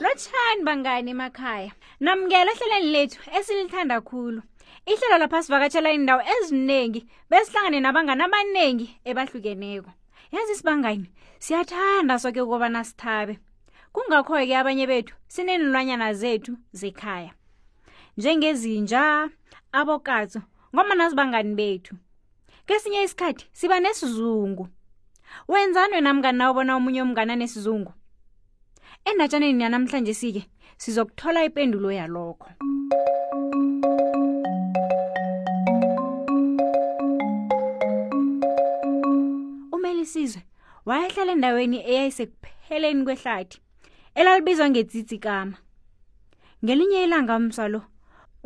lotshani bangani emakhaya namukela ehlelweni lethu esilithanda khulu ihlelo lapha sivakatshela indawo eziningi besihlangane nabangani abaningi ebahlukeneko yazi sibangani siyathanda soke ukobana sithabe kungakho-ke abanye bethu sineenilwanyana zethu zekhaya njengezinja abokatso ngoma nazibangani bethu kesinye isikhathi siba nesizungu wenzani wena mngani nawo bona omunye omngani anesizungu endatshaneni yanamhlanje sike sizokuthola ipendulo yalokho umelisizwe wayehlala endaweni eyayisekupheleni kwehlathi elalibizwa ngetsitsikama ngelinye ilanga umswa lo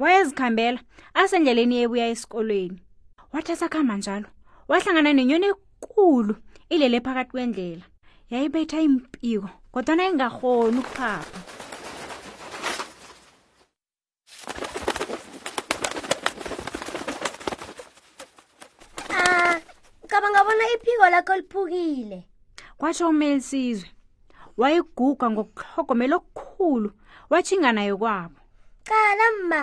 wayezikhambela asendleleni ebuya esikolweni wathi asakhamba njalo wahlangana nenyoni kulu ilele phakathi kwendlela yayibetha impiko kodwa nayingahoni ukuphapha ah cabanga bona iphiko lakho liphukile kwatsho umelisizwe wayiguga ngokuhlogomela okukhulu watshinga nayo kwabo cala mma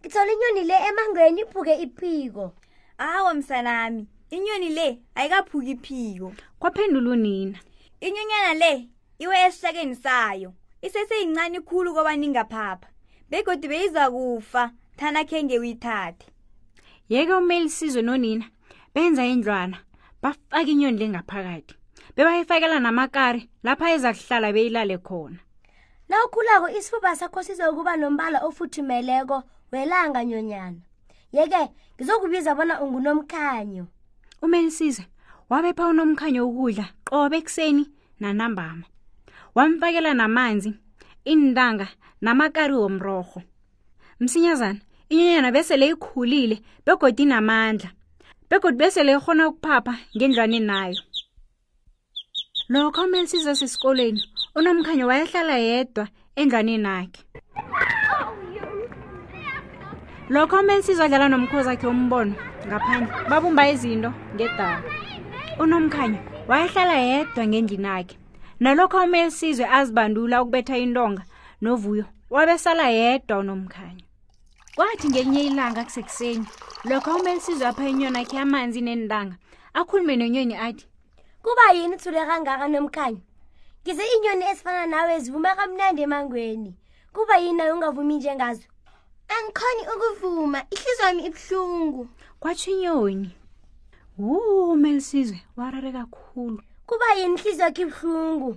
ngithole inyoni le emangweni iphuke iphiko awa msanami inyoni le ayikaphuki phiko kwaphendula unina inyonyana le iwe esihlakeni sayo iseseyincane khulu koba ningaphapha begodi beyiza kufa thana khenge uyithathe yeke umele isizwe nonina benza indlwana bafaka inyoni le ngaphakathi bebayifakela namakari lapha eza kuhlala beyilale khona nawukhulako isifuba sakho sizokuba nombala ofuthumeleko welanga nyonyana yeke ngizokubiza bona ungunomkhanyo umelisize wabepha unomkhanyo ukudla qobe ekuseni nanambama wamfakela namanzi iintanga namakari womrorho msinyazana inyonyana besele ikhulile begodi inamandla begodi besele ikhona ukuphapha ngendlwaneni nayo lokho umele size sesikolweni unomkhanyo wayehlala yedwa endlwaneni akhe lokho umele sizodlala nomkhozi akhe umbono ngaphandle babumba izinto ngedala unomkhanyo wayehlala yedwa ngendlini akhe nalokho umele sizwe azibandula ukubetha intonga novuyo wabesala yedwa unomkhanyo kwathi ngelinye ilanga kusekuseni lokho umelisizwe apha inyonakhe amanzi neentanga akhulume nonyoni athi kuba yini uthule kangaka nomkhanyo ngize iinyoni ezifana nawe zivuma kamnandi emangweni kuba yini nayo ungavumi njengazo angikhoni ukuvuma ihliziyo yami ibuhlungu kwatsho inyoni wu umelisizwe warare kakhulu kuba yini ihliziyo yakho ibuhlungu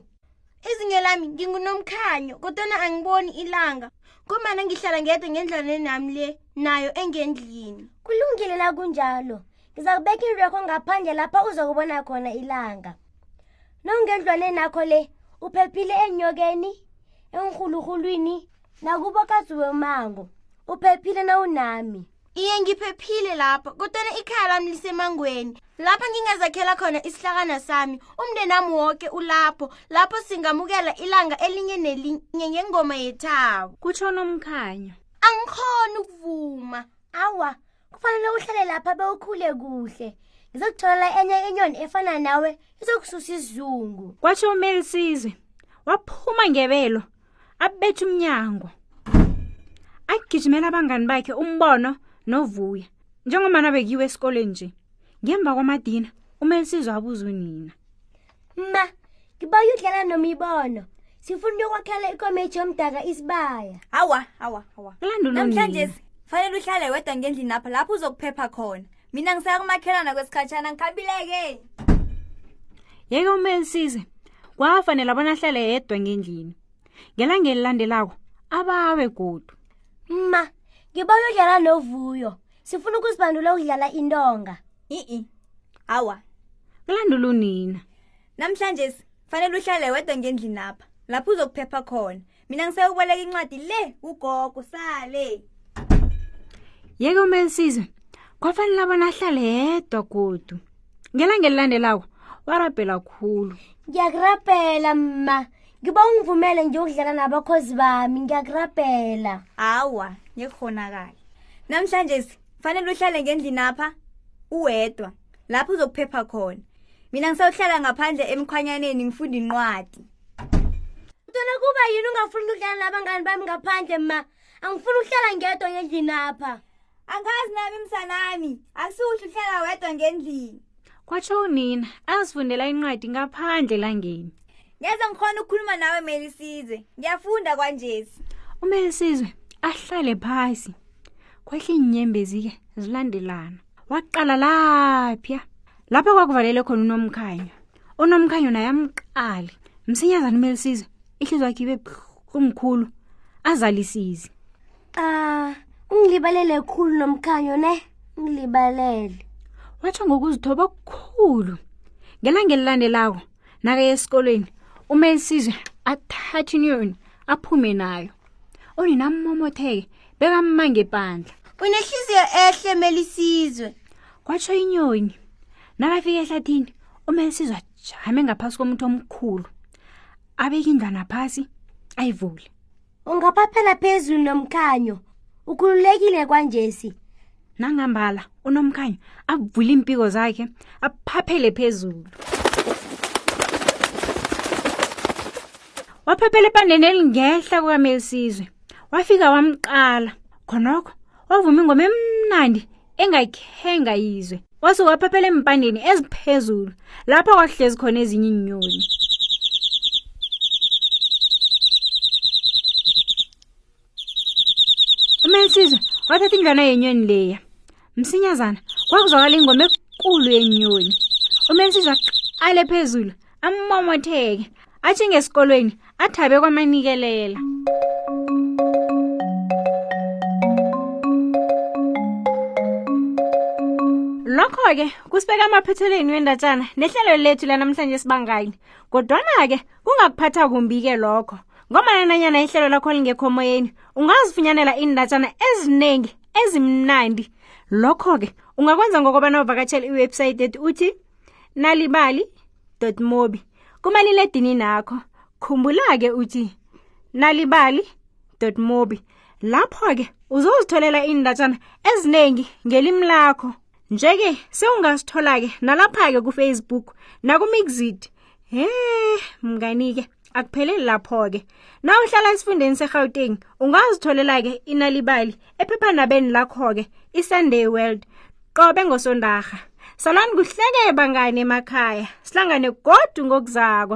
izinyo lami ngingunomkhanyo kodwana angiboni ilanga ngombana ngihlala ngedwa ngendlwaneni nami le nayo engendlini kulungile la kunjalo ngiza kubeka into yakho ngaphandle lapha uzokubona khona ilanga nongendlwaneni akho le uphephile enyokeni enrhuluhulwini nakubo kaziwemango uphephile nawunami iye ngiphephile lapho kodwana ikhaya lami lisemangweni lapha ngingazakhela khona isihlakana sami umndenami woke ulapho lapho singamukela ilanga elinye nelinye ngengoma yethabo kutsho nomkhanyo angikhoni ukuvuma awa kufanele uhlale lapha bewukhule kuhle ngizokutholela enye inyoni efana nawe izokususa isizungu kwatsho umelisizwe waphuma ngebelo abethe umnyango agijimela abangani bakhe umbono novuya njengomana bekiwe esikoleni nje ngemva kwamadina umelisizwe abuza unina ma ngiba uyudlala nomibono sifuna ukuyokwakhela ikomeji yomdaka isibaya awa awa awa Kulanda unonina. namhlanje fanele uhlale wedwa ngendlini apha lapho uzokuphepha khona mina ngisaya kumakhelana kwesikhatshana ngikhabileke yeke umelisize kwafanele abona ahlale yedwa ngendlini ngelangeni landelako abawe godu ma ngiba uyodlala novuyo sifuna ukuzibandula ukudlala intonga i-i awa kulandula unina namhlanje fanele uhlale wedwa ngendlini apha lapho uzokuphepha khona mina ngisewuboleka incwadi le ugogo sale yeke umelisizwe kwafanele abona ahlale yedwa godu ngelanga elilandelako warabhela khulu ngiyakurabhela mma ngiba ungivumele nje ukudlala nabakhozi bami ngiyakurabhela hawa ngekukhonakala namhlanje fanele uhlale ngendlini apha uwedwa lapho uzokuphepha khona mina ngisawuhlala ngaphandle emkhwanyaneni ngifunda inqwadi Mntwana kuba yini ungafuni ukudlala nabangani bami ngaphandle ma angifuni ukuhlala ngedwa ngendlini apha angazi nami msanami akusiwuhle uhlala wedwa ngendlini kwatsho unina azifundela incwadi ngaphandle langeni ngeze ngikhona ukukhuluma nawe melisizwe ngiyafunda kwanjesi umelisizwe ahlale phasi kwehla iinyembezi-ke zilandelana waqala laphya lapho kwakuvalele khona unomkhanya unomkhanya naye amqali msinyazana umele size ihliziyo yakhe ibe kumkhulu azalisize ah ungilibalele khulu nomkhanyo ne ngilibalele watsho ngokuzithoba okukhulu ngelanga elilandelako nakaye esikolweni umelisizwe athathe inyoni aphume nayo uninamomotheke bekammange ibandla unehliziyo ehle melisizwe kwatsho inyoni nakafika ehlathini umelisizwe ajame ngaphasi komuntu omkhulu abeke indlwana phasi ayivule ungaphaphela phezulu nomkhanyo ukhululekile kwanjesi nangambala unomkhanyo avule iimpiko zakhe aphaphele phezulu waphaphela ebandeni elingehla kukamelisizwe wafika wamqala khonokho wavuma ingoma emnandi engayikhenga yizwe wase waphaphela empandeni eziphezulu lapho kwahlezi khona ezinye iinyoni umensiza wathatha indlwana yenyoni leya msinyazana kwakuzwakala ingoma ekulu yenyoni umensiza ale phezulu amomotheke atsho ngesikolweni athabe kwamanikelela lokho-ke kusibeka amaphethelweni wendatshana nehlelo lethu lanamhlanje sibangani kodwana-ke kungakuphatha kumbi-ke lokho ngombana nanyana ihlelo lakho lingekho moyeni ungazifunyanela iindatshana eziningi ezimnandi lokho-ke ungakwenza ngokobana uvakatshela iwebhsayithi ethi uthi nalibali mobi kumaliledini nakho khumbula-ke uthi nalibali mobi lapho-ke uzozitholela iindatshana eziningi ngelimi lakho nje-ke sewungasithola-ke nalapha-ke kufacebook nakumixit he mnganike akupheleli lapho-ke na uhlala esifundeni serhawuteng ungazitholela-ke inalibali ephephanabeni lakho-ke i-sunday world qobe ngosondarha salani kuhleke bangane emakhaya sihlangane godu ngokuzako